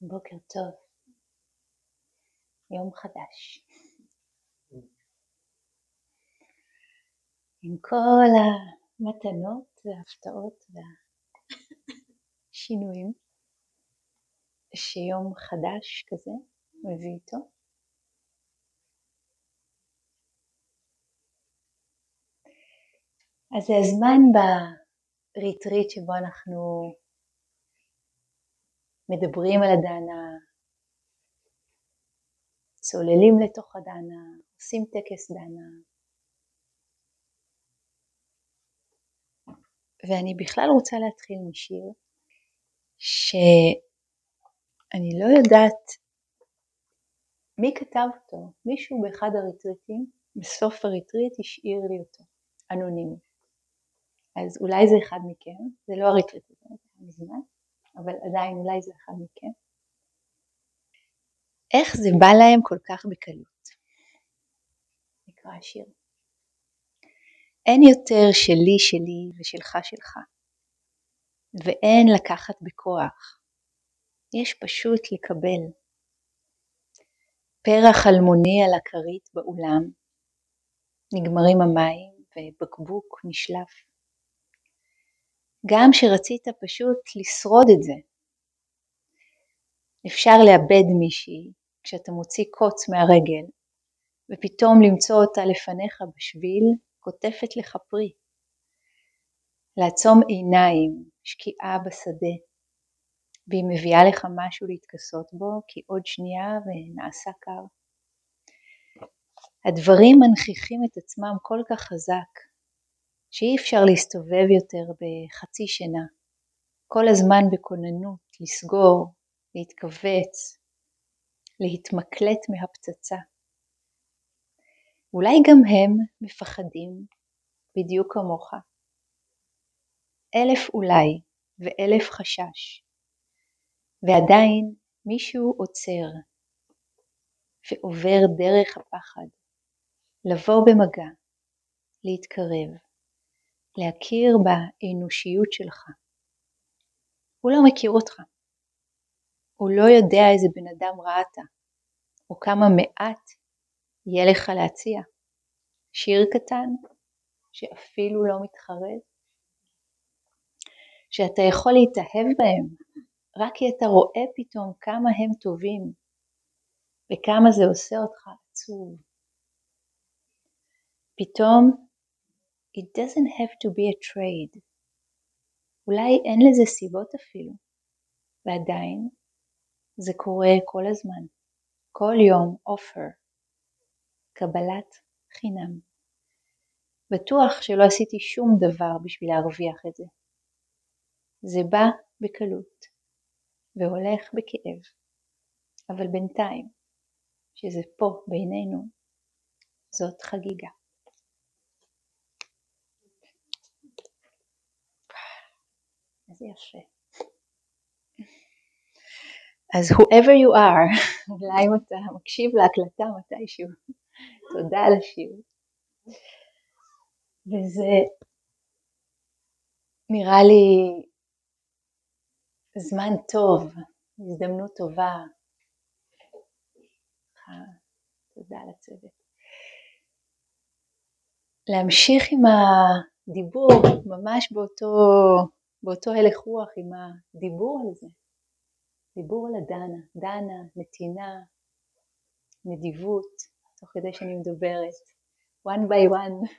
בוקר טוב, יום חדש. עם כל המתנות וההפתעות והשינויים שיום חדש כזה מביא איתו. אז זה הזמן בריטריט שבו אנחנו מדברים על הדנה, צוללים לתוך הדנה, עושים טקס דנה. ואני בכלל רוצה להתחיל משיר שאני לא יודעת מי כתב אותו, מישהו באחד הריטריטים, בסוף הריטריט השאיר לי אותו, אנונימי. אז אולי זה אחד מכם, זה לא הריטריט הזה, זה מזמן. אבל עדיין אולי זה אחד מכם. איך זה בא להם כל כך בקלות? נקרא השיר. אין יותר שלי שלי ושלך שלך, ואין לקחת בכוח, יש פשוט לקבל. פרח אלמוני על הכרית באולם, נגמרים המים ובקבוק נשלף. גם שרצית פשוט לשרוד את זה. אפשר לאבד מישהי כשאתה מוציא קוץ מהרגל, ופתאום למצוא אותה לפניך בשביל קוטפת לך פרי. לעצום עיניים, שקיעה בשדה, והיא מביאה לך משהו להתכסות בו, כי עוד שנייה ונעשה קר. הדברים מנכיחים את עצמם כל כך חזק, שאי אפשר להסתובב יותר בחצי שינה, כל הזמן בכוננות, לסגור, להתכווץ, להתמקלט מהפצצה. אולי גם הם מפחדים בדיוק כמוך. אלף אולי ואלף חשש, ועדיין מישהו עוצר ועובר דרך הפחד, לבוא במגע, להתקרב, להכיר באנושיות שלך. הוא לא מכיר אותך. הוא לא יודע איזה בן אדם רע אתה, או כמה מעט יהיה לך להציע. שיר קטן שאפילו לא מתחרז, שאתה יכול להתאהב בהם רק כי אתה רואה פתאום כמה הם טובים וכמה זה עושה אותך עצוב. פתאום It doesn't have to be a trade. אולי אין לזה סיבות אפילו, ועדיין זה קורה כל הזמן, כל יום offer, קבלת חינם. בטוח שלא עשיתי שום דבר בשביל להרוויח את זה. זה בא בקלות והולך בכאב, אבל בינתיים, שזה פה בינינו, זאת חגיגה. איזה יפה. אז whoever you are, אולי אם אתה מקשיב להקלטה מתישהו, תודה על השיר. וזה נראה לי זמן טוב, הזדמנות טובה. תודה לצוות. להמשיך עם הדיבור ממש באותו באותו הלך רוח עם הדיבור על זה, דיבור על הדנה, דנה, נתינה, נדיבות, תוך כדי שאני מדברת, one by one,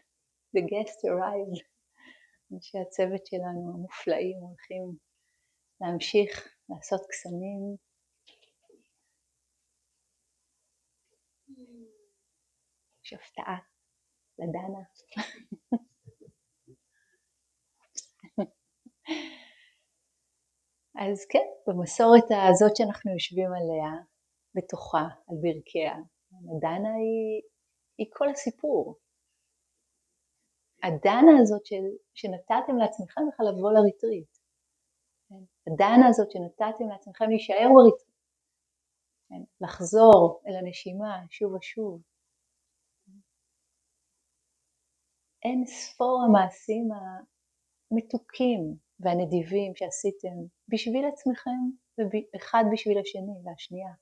the guest arrived, אנשי הצוות שלנו המופלאים הולכים להמשיך לעשות קסמים. יש הפתעה לדנה. אז כן, במסורת הזאת שאנחנו יושבים עליה, בתוכה, על ברכיה, הדנה היא, היא כל הסיפור. הדנה הזאת של, שנתתם לעצמכם בכלל לבוא לריטריט. הדנה הזאת שנתתם לעצמכם להישאר בריטריט. לחזור אל הנשימה שוב ושוב. אין ספור המעשים המתוקים והנדיבים שעשיתם בשביל עצמכם ואחד בשביל השני והשנייה.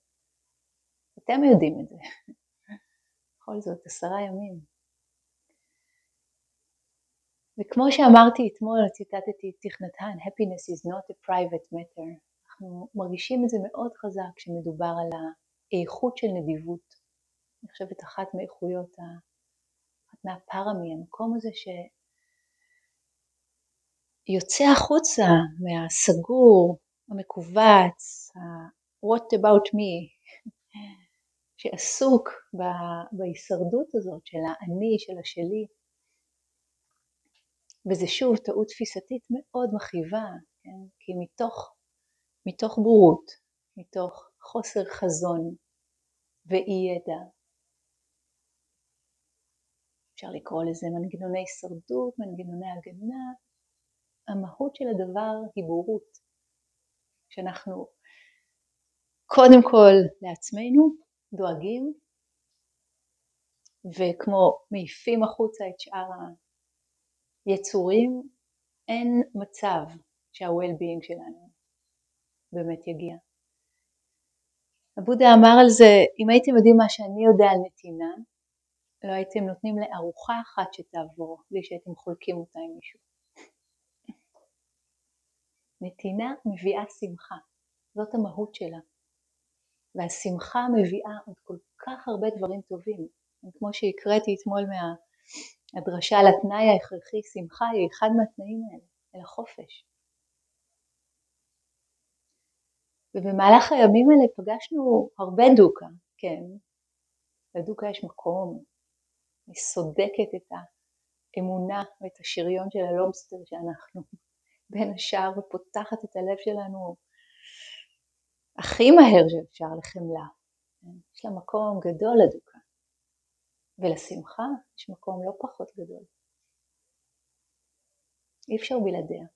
אתם יודעים את זה. בכל זאת, עשרה ימים. וכמו שאמרתי אתמול, ציטטתי את תכנתן, happiness is not a private matter. אנחנו מרגישים את זה מאוד חזק כשמדובר על האיכות של נדיבות. אני חושבת אחת מאיכויות, אחת מהפרמי, המקום הזה שיוצא החוצה מהסגור, המכווץ, ה-what about me, שעסוק בהישרדות הזאת של האני, של השלי. וזה שוב טעות תפיסתית מאוד מכאיבה, כן? כי מתוך, מתוך בורות, מתוך חוסר חזון ואי ידע, אפשר לקרוא לזה מנגנוני הישרדות, מנגנוני הגנה, המהות של הדבר היא בורות, שאנחנו קודם כל לעצמנו דואגים וכמו מעיפים החוצה את שאר יצורים, אין מצב שה-well-being שלנו באמת יגיע. הבודה אמר על זה, אם הייתם יודעים מה שאני יודע על נתינה, לא הייתם נותנים לארוחה אחת שתעבור בלי שהייתם חולקים אותה עם מישהו. נתינה מביאה שמחה, זאת המהות שלה. והשמחה מביאה עוד כל כך הרבה דברים טובים. כמו שהקראתי אתמול מה, הדרשה על התנאי ההכרחי, שמחה היא אחד מהתנאים האלה, אל החופש. ובמהלך הימים האלה פגשנו הרבה דוקה, כן, לדוקה יש מקום, היא סודקת את האמונה ואת השריון של הלובסטר שאנחנו בין השאר ופותחת את הלב שלנו הכי מהר שאפשר לחמלה. יש לה מקום גדול לדוקה. ולשמחה יש מקום לא פחות גדול. אי אפשר בלעדיה.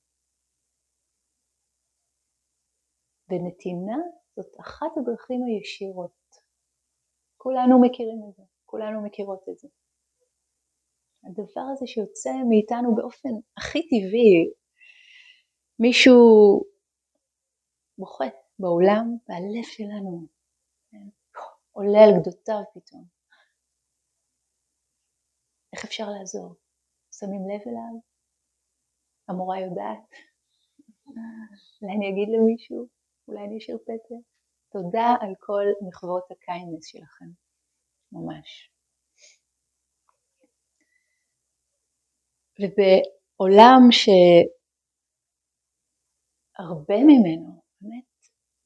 ונתינה זאת אחת הדרכים הישירות. כולנו מכירים את זה, כולנו מכירות את זה. הדבר הזה שיוצא מאיתנו באופן הכי טבעי, מישהו בוכה בעולם והלב שלנו עולה על גדותיו פתאום. איך אפשר לעזור? שמים לב אליו? המורה יודעת? אולי אני אגיד למישהו? אולי אני אשאיר פתק? תודה על כל מחוות ה kindness שלכם, ממש. ובעולם שהרבה ממנו באמת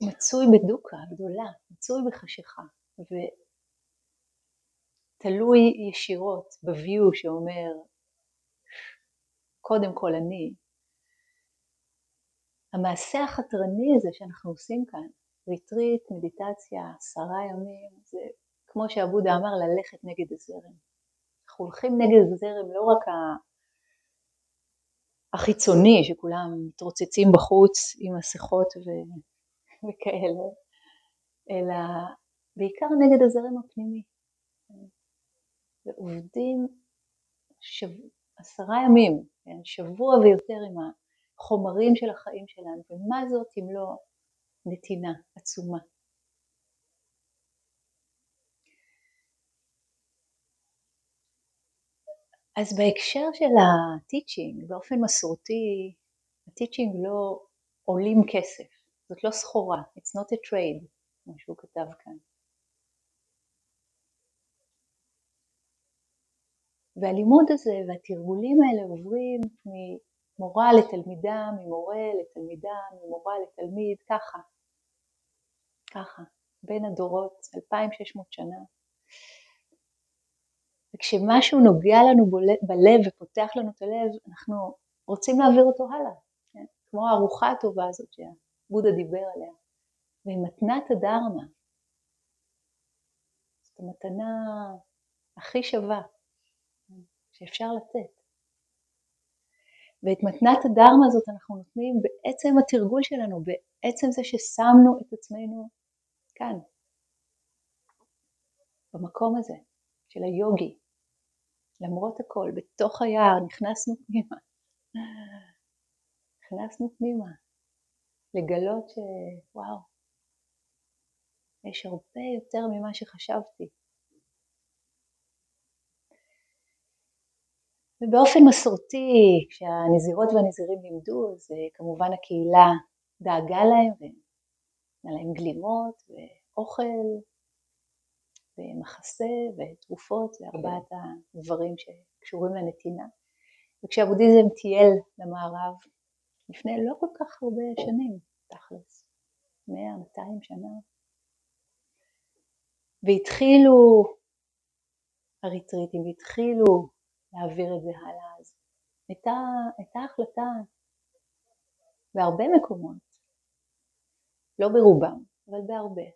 מצוי בדוקה גדולה, מצוי בחשיכה, תלוי ישירות ב-view שאומר קודם כל אני. המעשה החתרני הזה שאנחנו עושים כאן, ריטריט, מדיטציה, עשרה ימים, זה כמו שעבודה אמר, ללכת נגד הזרם. אנחנו הולכים נגד הזרם לא רק החיצוני, שכולם מתרוצצים בחוץ עם מסכות ו... וכאלה, אלא בעיקר נגד הזרם הפנימי. ועובדים שב... עשרה ימים, כן, שבוע ויותר עם החומרים של החיים שלנו, ומה זאת אם לא נתינה עצומה. אז בהקשר של הטיצ'ינג, באופן מסורתי, הטיצ'ינג לא עולים כסף, זאת לא סחורה, it's not a trade, כמו שהוא כתב כאן. והלימוד הזה והתרגולים האלה עוברים ממורה לתלמידה, ממורה לתלמידה, ממורה לתלמיד, ככה, ככה, בין הדורות, 2600 שנה. וכשמשהו נוגע לנו בלב ופותח לנו את הלב, אנחנו רוצים להעביר אותו הלאה, כן? כמו הארוחה הטובה הזאת שבודה דיבר עליה, ועם מתנת הדרמה, זאת המתנה הכי שווה שאפשר לתת. ואת מתנת הדרמה הזאת אנחנו נותנים בעצם התרגול שלנו, בעצם זה ששמנו את עצמנו כאן, במקום הזה של היוגי, למרות הכל, בתוך היער, נכנסנו פנימה. נכנסנו פנימה, לגלות שוואו, יש הרבה יותר ממה שחשבתי. ובאופן מסורתי, כשהנזירות והנזירים לימדו, אז אה, כמובן הקהילה דאגה להם, ונתנה להם גלימות ואוכל ומחסה ותרופות, זה ארבעת הדברים שקשורים לנתינה. וכשהבודהיזם טייל למערב, לפני לא כל כך הרבה שנים, תכלס, 100-200 שנה, והתחילו הריטריטים, והתחילו להעביר את זה הלאה. אז הייתה, הייתה החלטה בהרבה מקומות, לא ברובם, אבל בהרבה,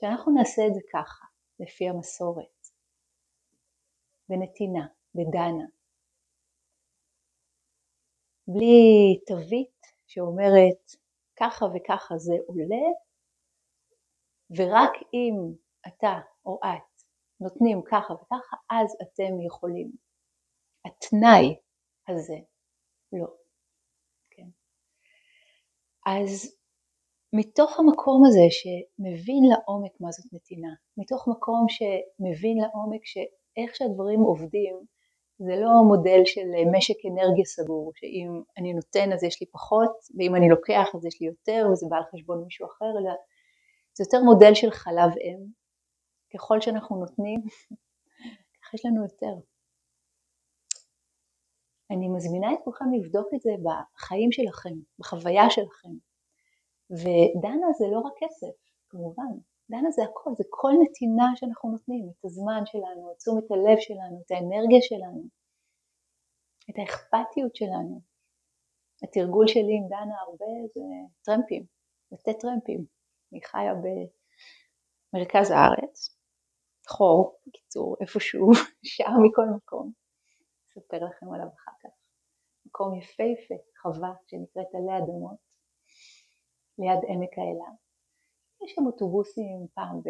שאנחנו נעשה את זה ככה, לפי המסורת, בנתינה, בדנה, בלי תווית שאומרת ככה וככה זה עולה, ורק אם אתה או את נותנים ככה וככה, אז אתם יכולים. התנאי הזה, לא. כן. אז מתוך המקום הזה שמבין לעומק מה זאת נתינה, מתוך מקום שמבין לעומק שאיך שהדברים עובדים, זה לא מודל של משק אנרגיה סגור, שאם אני נותן אז יש לי פחות, ואם אני לוקח אז יש לי יותר, וזה בא על חשבון מישהו אחר, אלא זה יותר מודל של חלב אם, ככל שאנחנו נותנים, כך יש לנו יותר. אני מזמינה את כולכם לבדוק את זה בחיים שלכם, בחוויה שלכם. ודנה זה לא רק כסף, כמובן, דנה זה הכל, זה כל נתינה שאנחנו נותנים, את הזמן שלנו, את תשומת הלב שלנו, את האנרגיה שלנו, את האכפתיות שלנו. התרגול שלי עם דנה הרבה זה טרמפים, לתת טרמפים. אני חיה במרכז הארץ, חור, בקיצור, איפשהו, שעה מכל מקום. אספר לכם עליו אחר כך. מקום יפהפה, חווה שנקראת עלי אדמות, ליד עמק האלה. יש שם אוטובוסים פעם ב...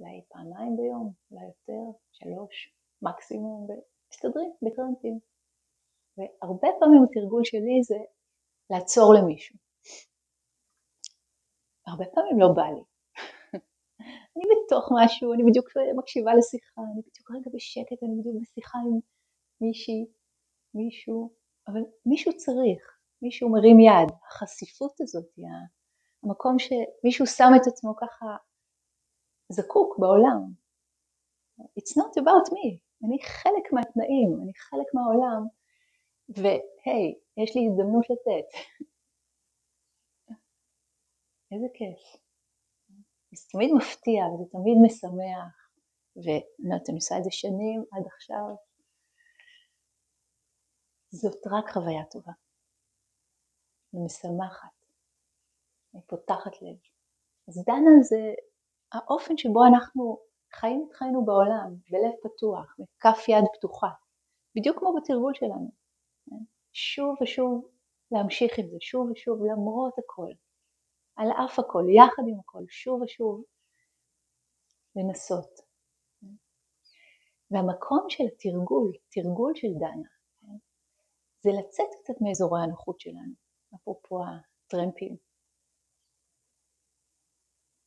אולי פעמיים ביום, אולי יותר, שלוש, מקסימום, ומסתדרים בטרנטים. והרבה פעמים התרגול שלי זה לעצור למישהו. הרבה פעמים לא בא לי. אני בתוך משהו, אני בדיוק מקשיבה לשיחה, אני בדיוק רגע בשקט, אני בדיוק בשיחה עם מישהי, מישהו, אבל מישהו צריך, מישהו מרים יד, החשיפות הזאת, המקום שמישהו שם את עצמו ככה זקוק בעולם. It's not about me, אני חלק מהתנאים, אני חלק מהעולם, והי, יש לי הזדמנות לתת. איזה כיף. זה תמיד מפתיע וזה תמיד משמח, ואני עושה את זה שנים עד עכשיו. זאת רק חוויה טובה. ומשמחת, פותחת לב. אז דנה זה האופן שבו אנחנו חיים את חיינו בעולם, בלב פתוח, בכף יד פתוחה, בדיוק כמו בתרגול שלנו. שוב ושוב להמשיך עם זה, שוב ושוב למרות הכל, על אף הכל, יחד עם הכל, שוב ושוב לנסות. והמקום של התרגול, תרגול של דנה, זה לצאת קצת מאזורי הנוחות שלנו, אפרופו הטרמפים.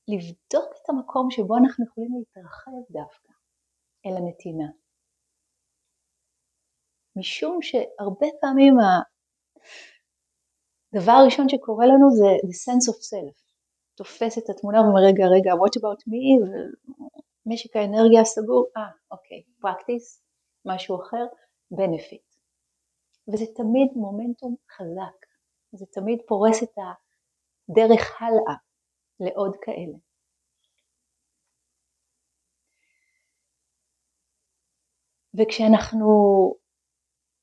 לבדוק את המקום שבו אנחנו יכולים להתרחב דווקא אל הנתינה. משום שהרבה פעמים הדבר הראשון שקורה לנו זה the sense of self. תופס את התמונה ואומר רגע רגע what about me ומשק האנרגיה הסגור, אה אוקיי, practice, משהו אחר, benefit. וזה תמיד מומנטום חזק, זה תמיד פורס את הדרך הלאה לעוד כאלה. וכשאנחנו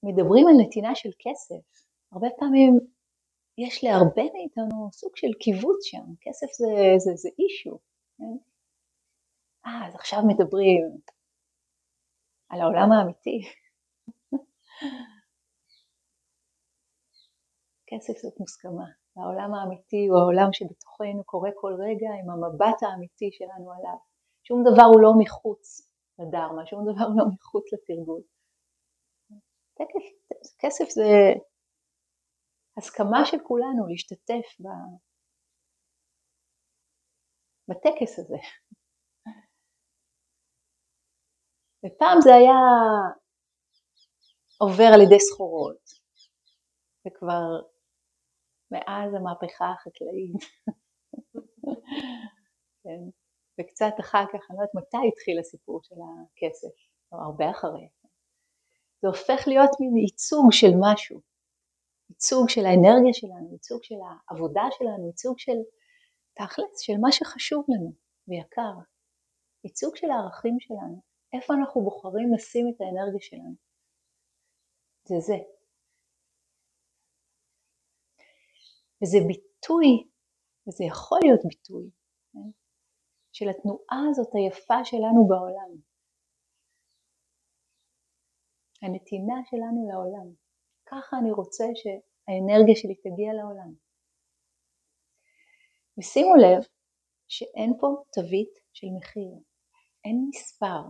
מדברים על נתינה של כסף, הרבה פעמים יש להרבה מאיתנו סוג של קיבוץ שם, כסף זה, זה, זה אישו. כן? אה, אז עכשיו מדברים על העולם האמיתי. כסף זאת מוסכמה, והעולם האמיתי הוא העולם שבתוכנו קורה כל רגע עם המבט האמיתי שלנו עליו. שום דבר הוא לא מחוץ לדרמה, שום דבר הוא לא מחוץ לתרגול. כסף זה הסכמה של כולנו להשתתף ב... בטקס הזה. ופעם זה היה עובר על ידי סחורות, וכבר מאז המהפכה החקלאית, כן, וקצת אחר כך, אני לא יודעת מתי התחיל הסיפור של הכסף, או הרבה אחרי. זה הופך להיות מין ייצוג של משהו, ייצוג של האנרגיה שלנו, ייצוג של העבודה שלנו, ייצוג של תכלס, של מה שחשוב לנו ויקר, ייצוג של הערכים שלנו, איפה אנחנו בוחרים לשים את האנרגיה שלנו. זה זה. וזה ביטוי, וזה יכול להיות ביטוי, כן? של התנועה הזאת היפה שלנו בעולם. הנתינה שלנו לעולם. ככה אני רוצה שהאנרגיה שלי תגיע לעולם. ושימו לב שאין פה תווית של מחיר, אין מספר.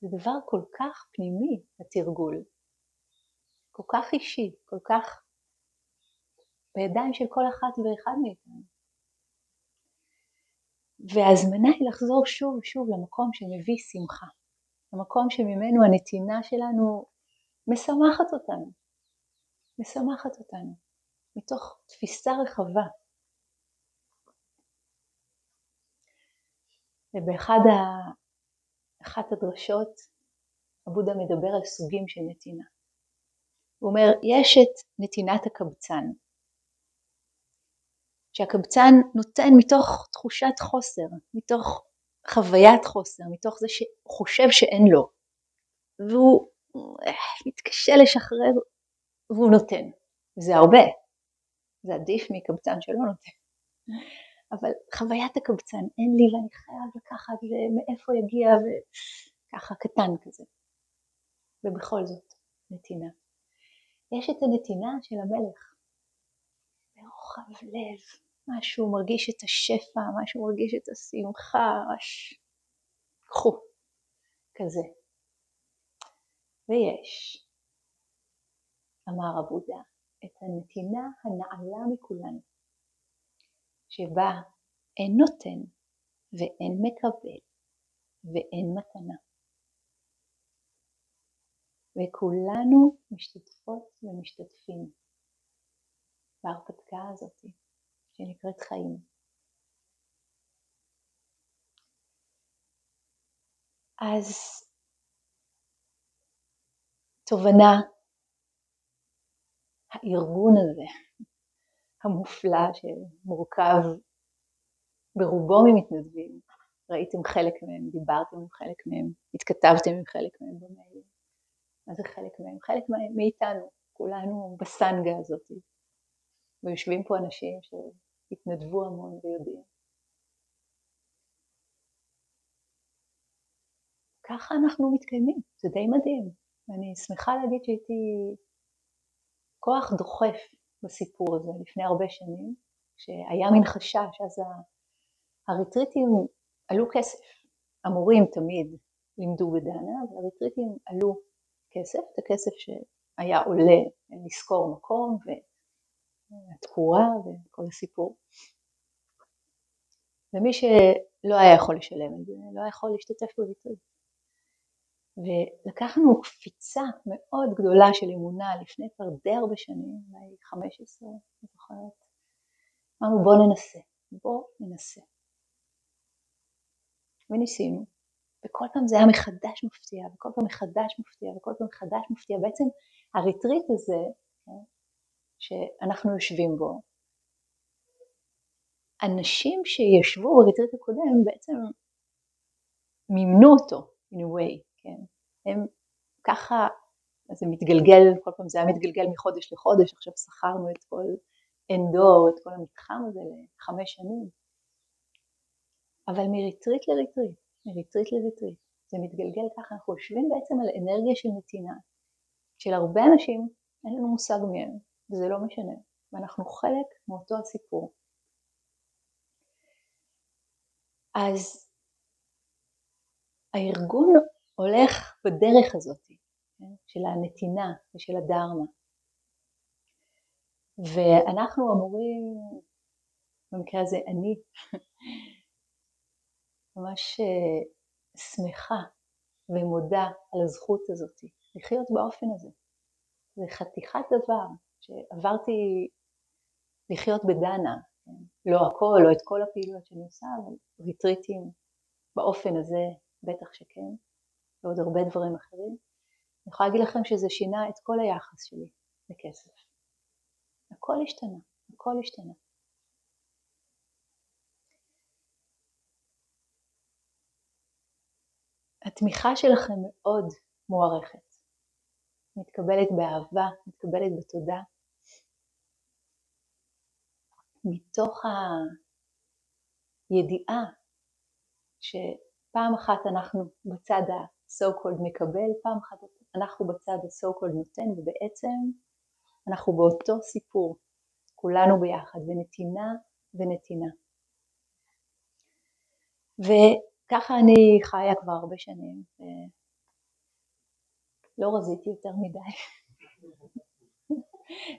זה דבר כל כך פנימי, התרגול, כל כך אישי, כל כך בידיים של כל אחת ואחד מאיתנו. וההזמנה היא לחזור שוב ושוב למקום שמביא שמחה, למקום שממנו הנתינה שלנו משמחת אותנו, משמחת אותנו, מתוך תפיסה רחבה. ובאחת הדרשות הבודה מדבר על סוגים של נתינה. הוא אומר, יש את נתינת הקבצן, שהקבצן נותן מתוך תחושת חוסר, מתוך חוויית חוסר, מתוך זה שהוא חושב שאין לו, והוא אה, מתקשה לשחרר והוא נותן. זה הרבה, זה עדיף מקבצן שלא נותן. אבל חוויית הקבצן, אין לי ואני חייב לקחת ומאיפה יגיע וככה קטן כזה. ובכל זאת, נתינה. יש את הנתינה של המלך, ברוחב לב, משהו מרגיש את השפע, משהו מרגיש את השמחה, מש... קחו, כזה. ויש, אמר הבודה, את הנתינה הנעלה מכולנו, שבה אין נותן ואין מקבל ואין מתנה. וכולנו משתתפות ומשתתפים בהרפתקה הזאת שנקראת חיים. אז תובנה, הארגון הזה המופלא שמורכב ברובו ממתנדבים, ראיתם חלק מהם, דיברתם עם חלק מהם, התכתבתם עם חלק מהם במיילים. מה זה חלק מהם? חלק מאיתנו, כולנו בסנגה הזאת. ויושבים פה אנשים שהתנדבו המון ויודעים. ככה אנחנו מתקיימים, זה די מדהים. ואני שמחה להגיד שהייתי כוח דוחף בסיפור הזה לפני הרבה שנים, שהיה מין חשש, אז הריטריטים עלו כסף. המורים תמיד לימדו בדנה, אבל הריטריטים עלו כסף, את הכסף שהיה עולה לשכור מקום והתקורה וכל הסיפור. ומי שלא היה יכול לשלם את זה, לא היה יכול להשתתף בריטריט. ולקחנו קפיצה מאוד גדולה של אמונה לפני כבר די הרבה שנים, אולי 15, אני זוכרת. אמרנו בוא ננסה, בוא ננסה. וניסינו, וכל פעם זה היה מחדש מפתיע, וכל פעם מחדש מפתיע, וכל פעם מחדש מפתיע. בעצם הריטריט הזה, כן, שאנחנו יושבים בו, אנשים שישבו בריטריט הקודם בעצם מימנו אותו, in a way, כן. הם ככה, זה מתגלגל, כל פעם זה היה מתגלגל מחודש לחודש, עכשיו שכרנו את כל אנדור, את כל המתחם הזה לחמש שנים. אבל מריטריט לריטריט, מריטריט לריטריט. זה מתגלגל ככה, אנחנו יושבים בעצם על אנרגיה של נתינה, של הרבה אנשים אין לנו מושג מהם, וזה לא משנה, ואנחנו חלק מאותו הסיפור. אז הארגון הולך בדרך הזאת כן? של הנתינה ושל הדהרמה. ואנחנו אמורים, במקרה הזה אני, ממש אה, שמחה ומודה על הזכות הזאת לחיות באופן הזה. זה חתיכת דבר שעברתי לחיות בדנה, כן? לא הכל, לא את כל הפעילויות שאני עושה, אבל ריטריטים באופן הזה בטח שכן, ועוד הרבה דברים אחרים. אני יכולה להגיד לכם שזה שינה את כל היחס שלי לכסף. הכל השתנה, הכל השתנה. התמיכה שלכם מאוד מוערכת, מתקבלת באהבה, מתקבלת בתודה, מתוך הידיעה שפעם אחת אנחנו בצד ה-so called מקבל, פעם אחת אנחנו בצד ה-so called נותן, ובעצם אנחנו באותו סיפור, כולנו ביחד, ונתינה ונתינה. וככה אני חיה כבר הרבה שנים, לא רזיתי יותר מדי.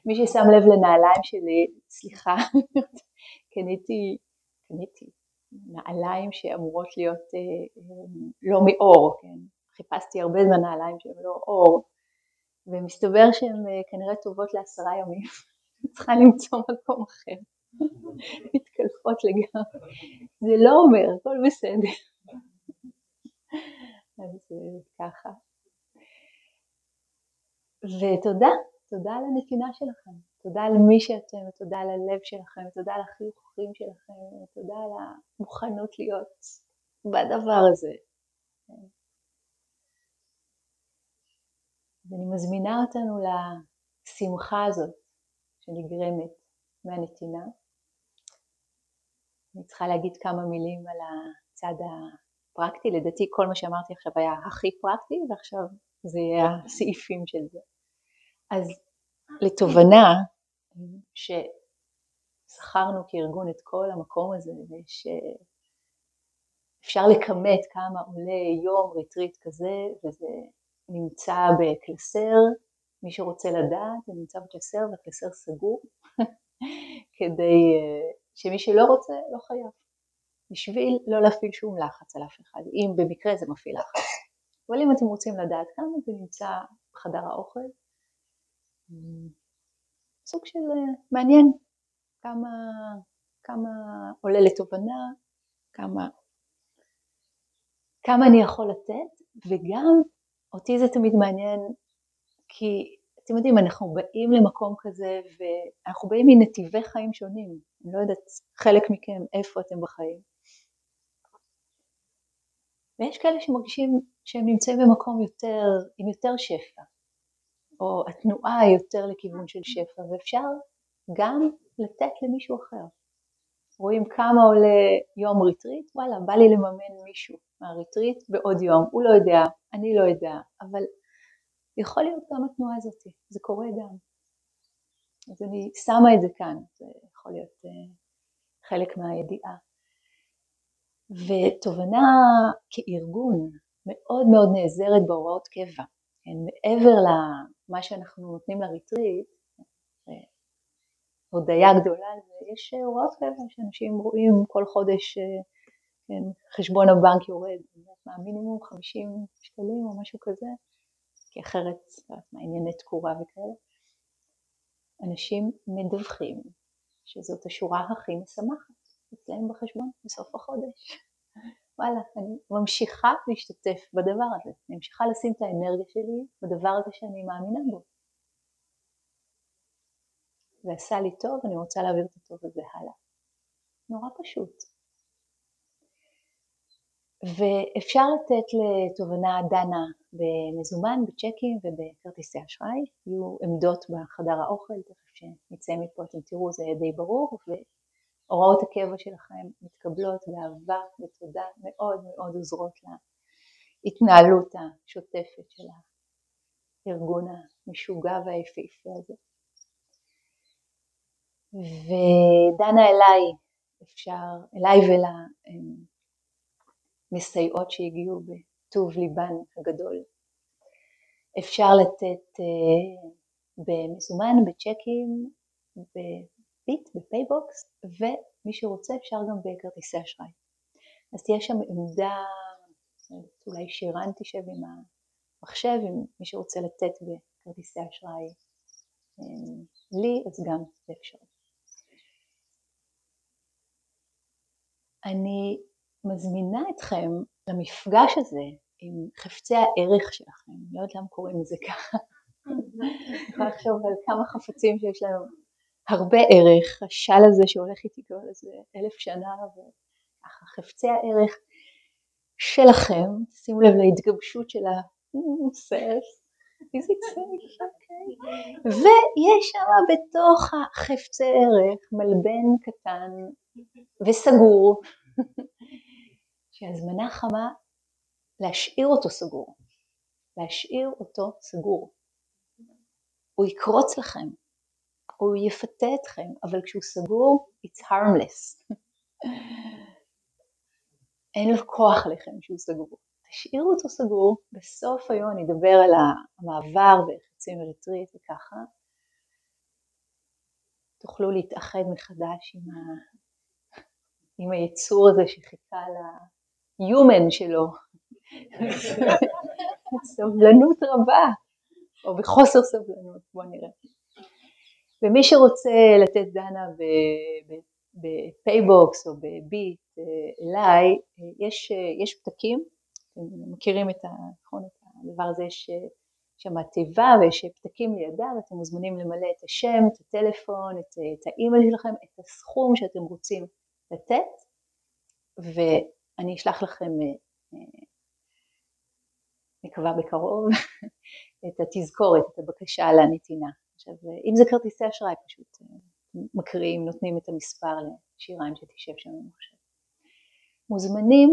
מי ששם לב לנעליים שלי, סליחה, קניתי, קניתי נעליים שאמורות להיות אה, לא מאור, כן? חיפשתי הרבה זמן נעליים שהן לא אור, ומסתבר שהן אה, כנראה טובות לעשרה ימים, צריכה למצוא מקום אחר, מתקלפות לגמרי, זה לא אומר, הכל בסדר, אז ככה. ותודה, תודה על הנתינה שלכם, תודה על מי שאתם, תודה על הלב שלכם, תודה על החיוכים שלכם, תודה על המוכנות להיות בדבר הזה. ואני מזמינה אותנו לשמחה הזאת שנגרמת מהנתינה. אני צריכה להגיד כמה מילים על הצד הפרקטי, לדעתי כל מה שאמרתי עכשיו היה הכי פרקטי ועכשיו זה יהיה הסעיפים של זה. אז לתובנה ששכרנו כארגון את כל המקום הזה ושאפשר לכמת כמה עולה יום ריטריט כזה וזה נמצא בקלסר, מי שרוצה לדעת זה נמצא בקלסר והקלסר סגור כדי אה, שמי שלא רוצה לא חייב בשביל לא להפעיל שום לחץ על אף אחד, אם במקרה זה מפעיל לחץ. אבל אם אתם רוצים לדעת כמה זה נמצא בחדר האוכל, סוג של אה, מעניין כמה, כמה עולה לתובנה, כמה, כמה אני יכול לתת, וגם אותי זה תמיד מעניין כי אתם יודעים, אנחנו באים למקום כזה ואנחנו באים מנתיבי חיים שונים, אני לא יודעת חלק מכם איפה אתם בחיים. ויש כאלה שמרגישים שהם נמצאים במקום יותר, עם יותר שפע, או התנועה יותר לכיוון של שפע, ואפשר גם לתת למישהו אחר. רואים כמה עולה יום ריטריט, וואלה, בא לי לממן מישהו מהריטריט בעוד יום, הוא לא יודע, אני לא יודע, אבל יכול להיות גם התנועה הזאת, זה קורה גם. אז אני שמה את זה כאן, זה יכול להיות אה, חלק מהידיעה. ותובנה כארגון מאוד מאוד נעזרת בהוראות קבע, מעבר למה שאנחנו נותנים לריטריט, הודיה גדולה, יש הוראות קבע שאנשים רואים כל חודש, אה, כן, חשבון הבנק יורד, מינימום 50 שקלים או משהו כזה, כי אחרת, לא תקורה וכאלה. אנשים מדווחים שזאת השורה הכי משמחת אצלם בחשבון בסוף החודש. וואלה, אני ממשיכה להשתתף בדבר הזה, אני ממשיכה לשים את האנרגיה שלי בדבר הזה שאני מאמינה בו. ועשה לי טוב, אני רוצה להעביר את הטוב הזה הלאה. נורא פשוט. ואפשר לתת לתובנה דנה במזומן, בצ'קים ובכרטיסי אשראי, יהיו עמדות בחדר האוכל, תכף שנצא מפה אתם תראו זה די ברור, והוראות הקבע שלכם מתקבלות באהבה ותודה מאוד מאוד עוזרות להתנהלות השוטפת של הארגון המשוגע והיפהפה הזה. ודנה אליי, אפשר, אליי ולמסייעות שהגיעו בטוב ליבן הגדול. אפשר לתת אה, במזומן, בצ'קים, בביט, בפייבוקס, ומי שרוצה אפשר גם בכרטיסי אשראי. אז תהיה שם עמדה, אולי שירן תשב עם המחשב, אם מי שרוצה לתת בכרטיסי אשראי אמ, לי, אז גם זה אפשרי. אני מזמינה אתכם למפגש הזה עם חפצי הערך שלכם, לא יודעת למה קוראים לזה ככה. אני יכולה לחשוב על כמה חפצים שיש לנו הרבה ערך, השל הזה שהולך איתי כבר איזה אלף שנה, וככה חפצי הערך שלכם, שימו לב להתגבשות של אוקיי. ויש שם בתוך החפצי ערך מלבן קטן וסגור, שהזמנה חמה להשאיר אותו סגור, להשאיר אותו סגור. הוא יקרוץ לכם, הוא יפתה אתכם, אבל כשהוא סגור, it's harmless. אין לו כוח עליכם שהוא סגור. תשאירו אותו סגור, בסוף היום אני אדבר על המעבר ואיך יוצאים מריטריט וככה. תוכלו להתאחד מחדש עם, ה... עם היצור הזה שחיכה ל-human שלו, סבלנות רבה, או בחוסר סבלנות, בואו נראה. ומי שרוצה לתת דנה בפייבוקס או בביט אה, אליי, אה, יש, אה, יש פתקים, אתם מכירים את, נכון, את הדבר הזה, יש שם תיבה ויש פתקים לידה ואתם מוזמנים למלא את השם, את הטלפון, את, את האימייל שלכם, את הסכום שאתם רוצים לתת ואני אשלח לכם מקווה בקרוב, את התזכורת, את הבקשה לנתינה. עכשיו, אם זה כרטיסי אשראי, פשוט אה, מקריאים, נותנים את המספר לשיריים שתשב שם במחשב. מוזמנים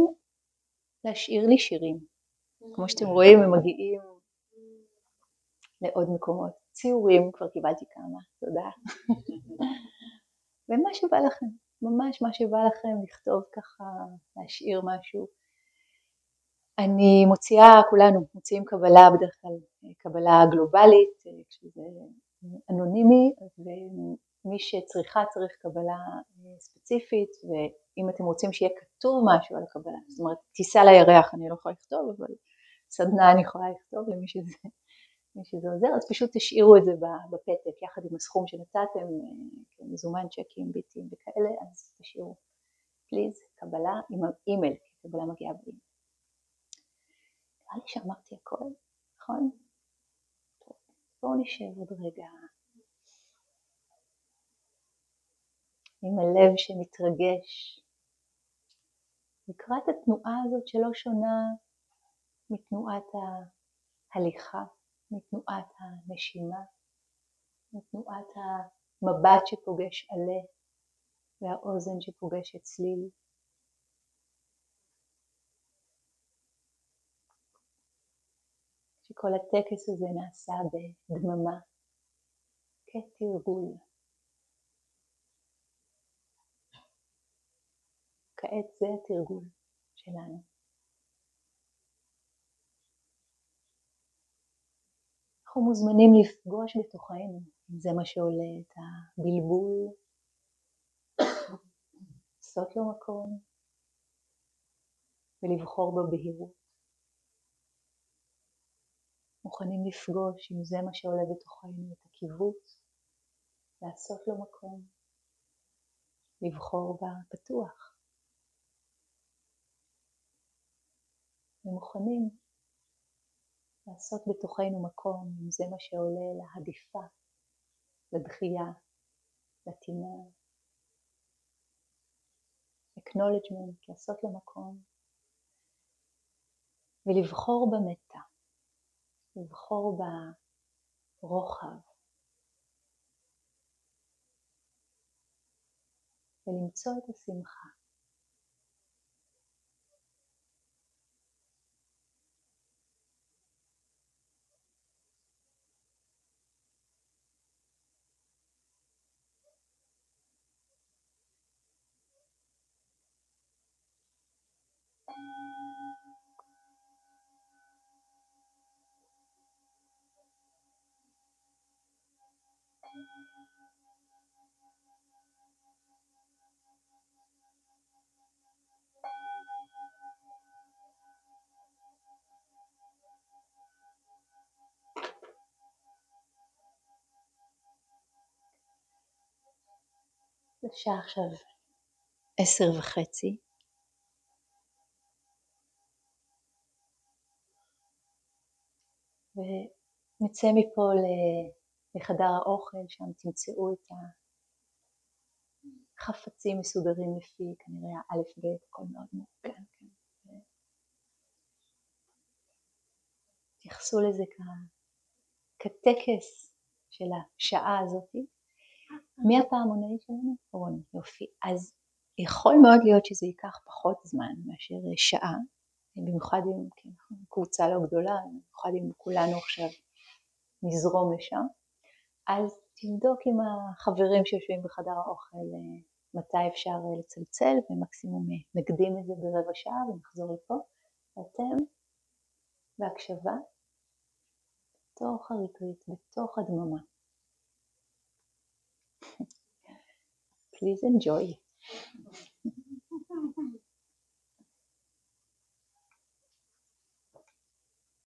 להשאיר לי שירים. כמו שאתם רואים, הם מגיעים לעוד מקומות. ציורים, כבר קיבלתי כמה, תודה. ומה שבא לכם, ממש מה שבא לכם, לכתוב ככה, להשאיר משהו. אני מוציאה, כולנו מוציאים קבלה בדרך כלל, קבלה גלובלית, כשזה אנונימי, ומי שצריכה צריך קבלה ספציפית, ואם אתם רוצים שיהיה כתוב משהו על הקבלה, זאת אומרת טיסה לירח אני לא יכולה לכתוב, אבל סדנה אני יכולה לכתוב למי שזה, שזה עוזר, אז פשוט תשאירו את זה בפתק יחד עם הסכום שנתתם, מזומן, צ'קים, ביטים וכאלה, אז תשאירו פליז קבלה עם האימייל, קבלה מגיעה באימייל. נראה לי שאמרתי הכל, נכון? בואו נשב עוד רגע עם הלב שמתרגש לקראת התנועה הזאת שלא שונה מתנועת ההליכה, מתנועת הנשימה, מתנועת המבט שפוגש עלה והאוזן שפוגשת צליל. שכל הטקס הזה נעשה בדממה, כתרגול. כעת זה התרגול שלנו. אנחנו מוזמנים לפגוש בתוכנו, אם זה מה שעולה את הבלבול, לעשות לו מקום ולבחור בבהירות. מוכנים לפגוש אם זה מה שעולה בתוכנו, את הקיבוץ, לעשות לו מקום, לבחור בפתוח. ומוכנים לעשות בתוכנו מקום אם זה מה שעולה להדיפה, לדחייה, לטינה. acknowledgement, לעשות לו מקום ולבחור במתה. לבחור ברוחב ולמצוא את השמחה. השעה עכשיו עשר וחצי. ונצא מפה לחדר האוכל, שם תמצאו את החפצים מסודרים לפי כנראה א' ב', הכל מאוד מאורגן. כן. תתייחסו לזה כטקס של השעה הזאתי. מי הפעמונאי שלנו? רון, יופי. אז יכול מאוד להיות שזה ייקח פחות זמן מאשר שעה, במיוחד אם כן, קבוצה לא גדולה, במיוחד אם כולנו עכשיו נזרום לשם. אז תבדוק עם החברים שיושבים בחדר האוכל אה, מתי אפשר אה, לצלצל, ומקסימום אה, נקדים את זה ברבע שעה ונחזור לפה. ואתם בהקשבה, בתוך הריטריט, בתוך הדממה. Please enjoy.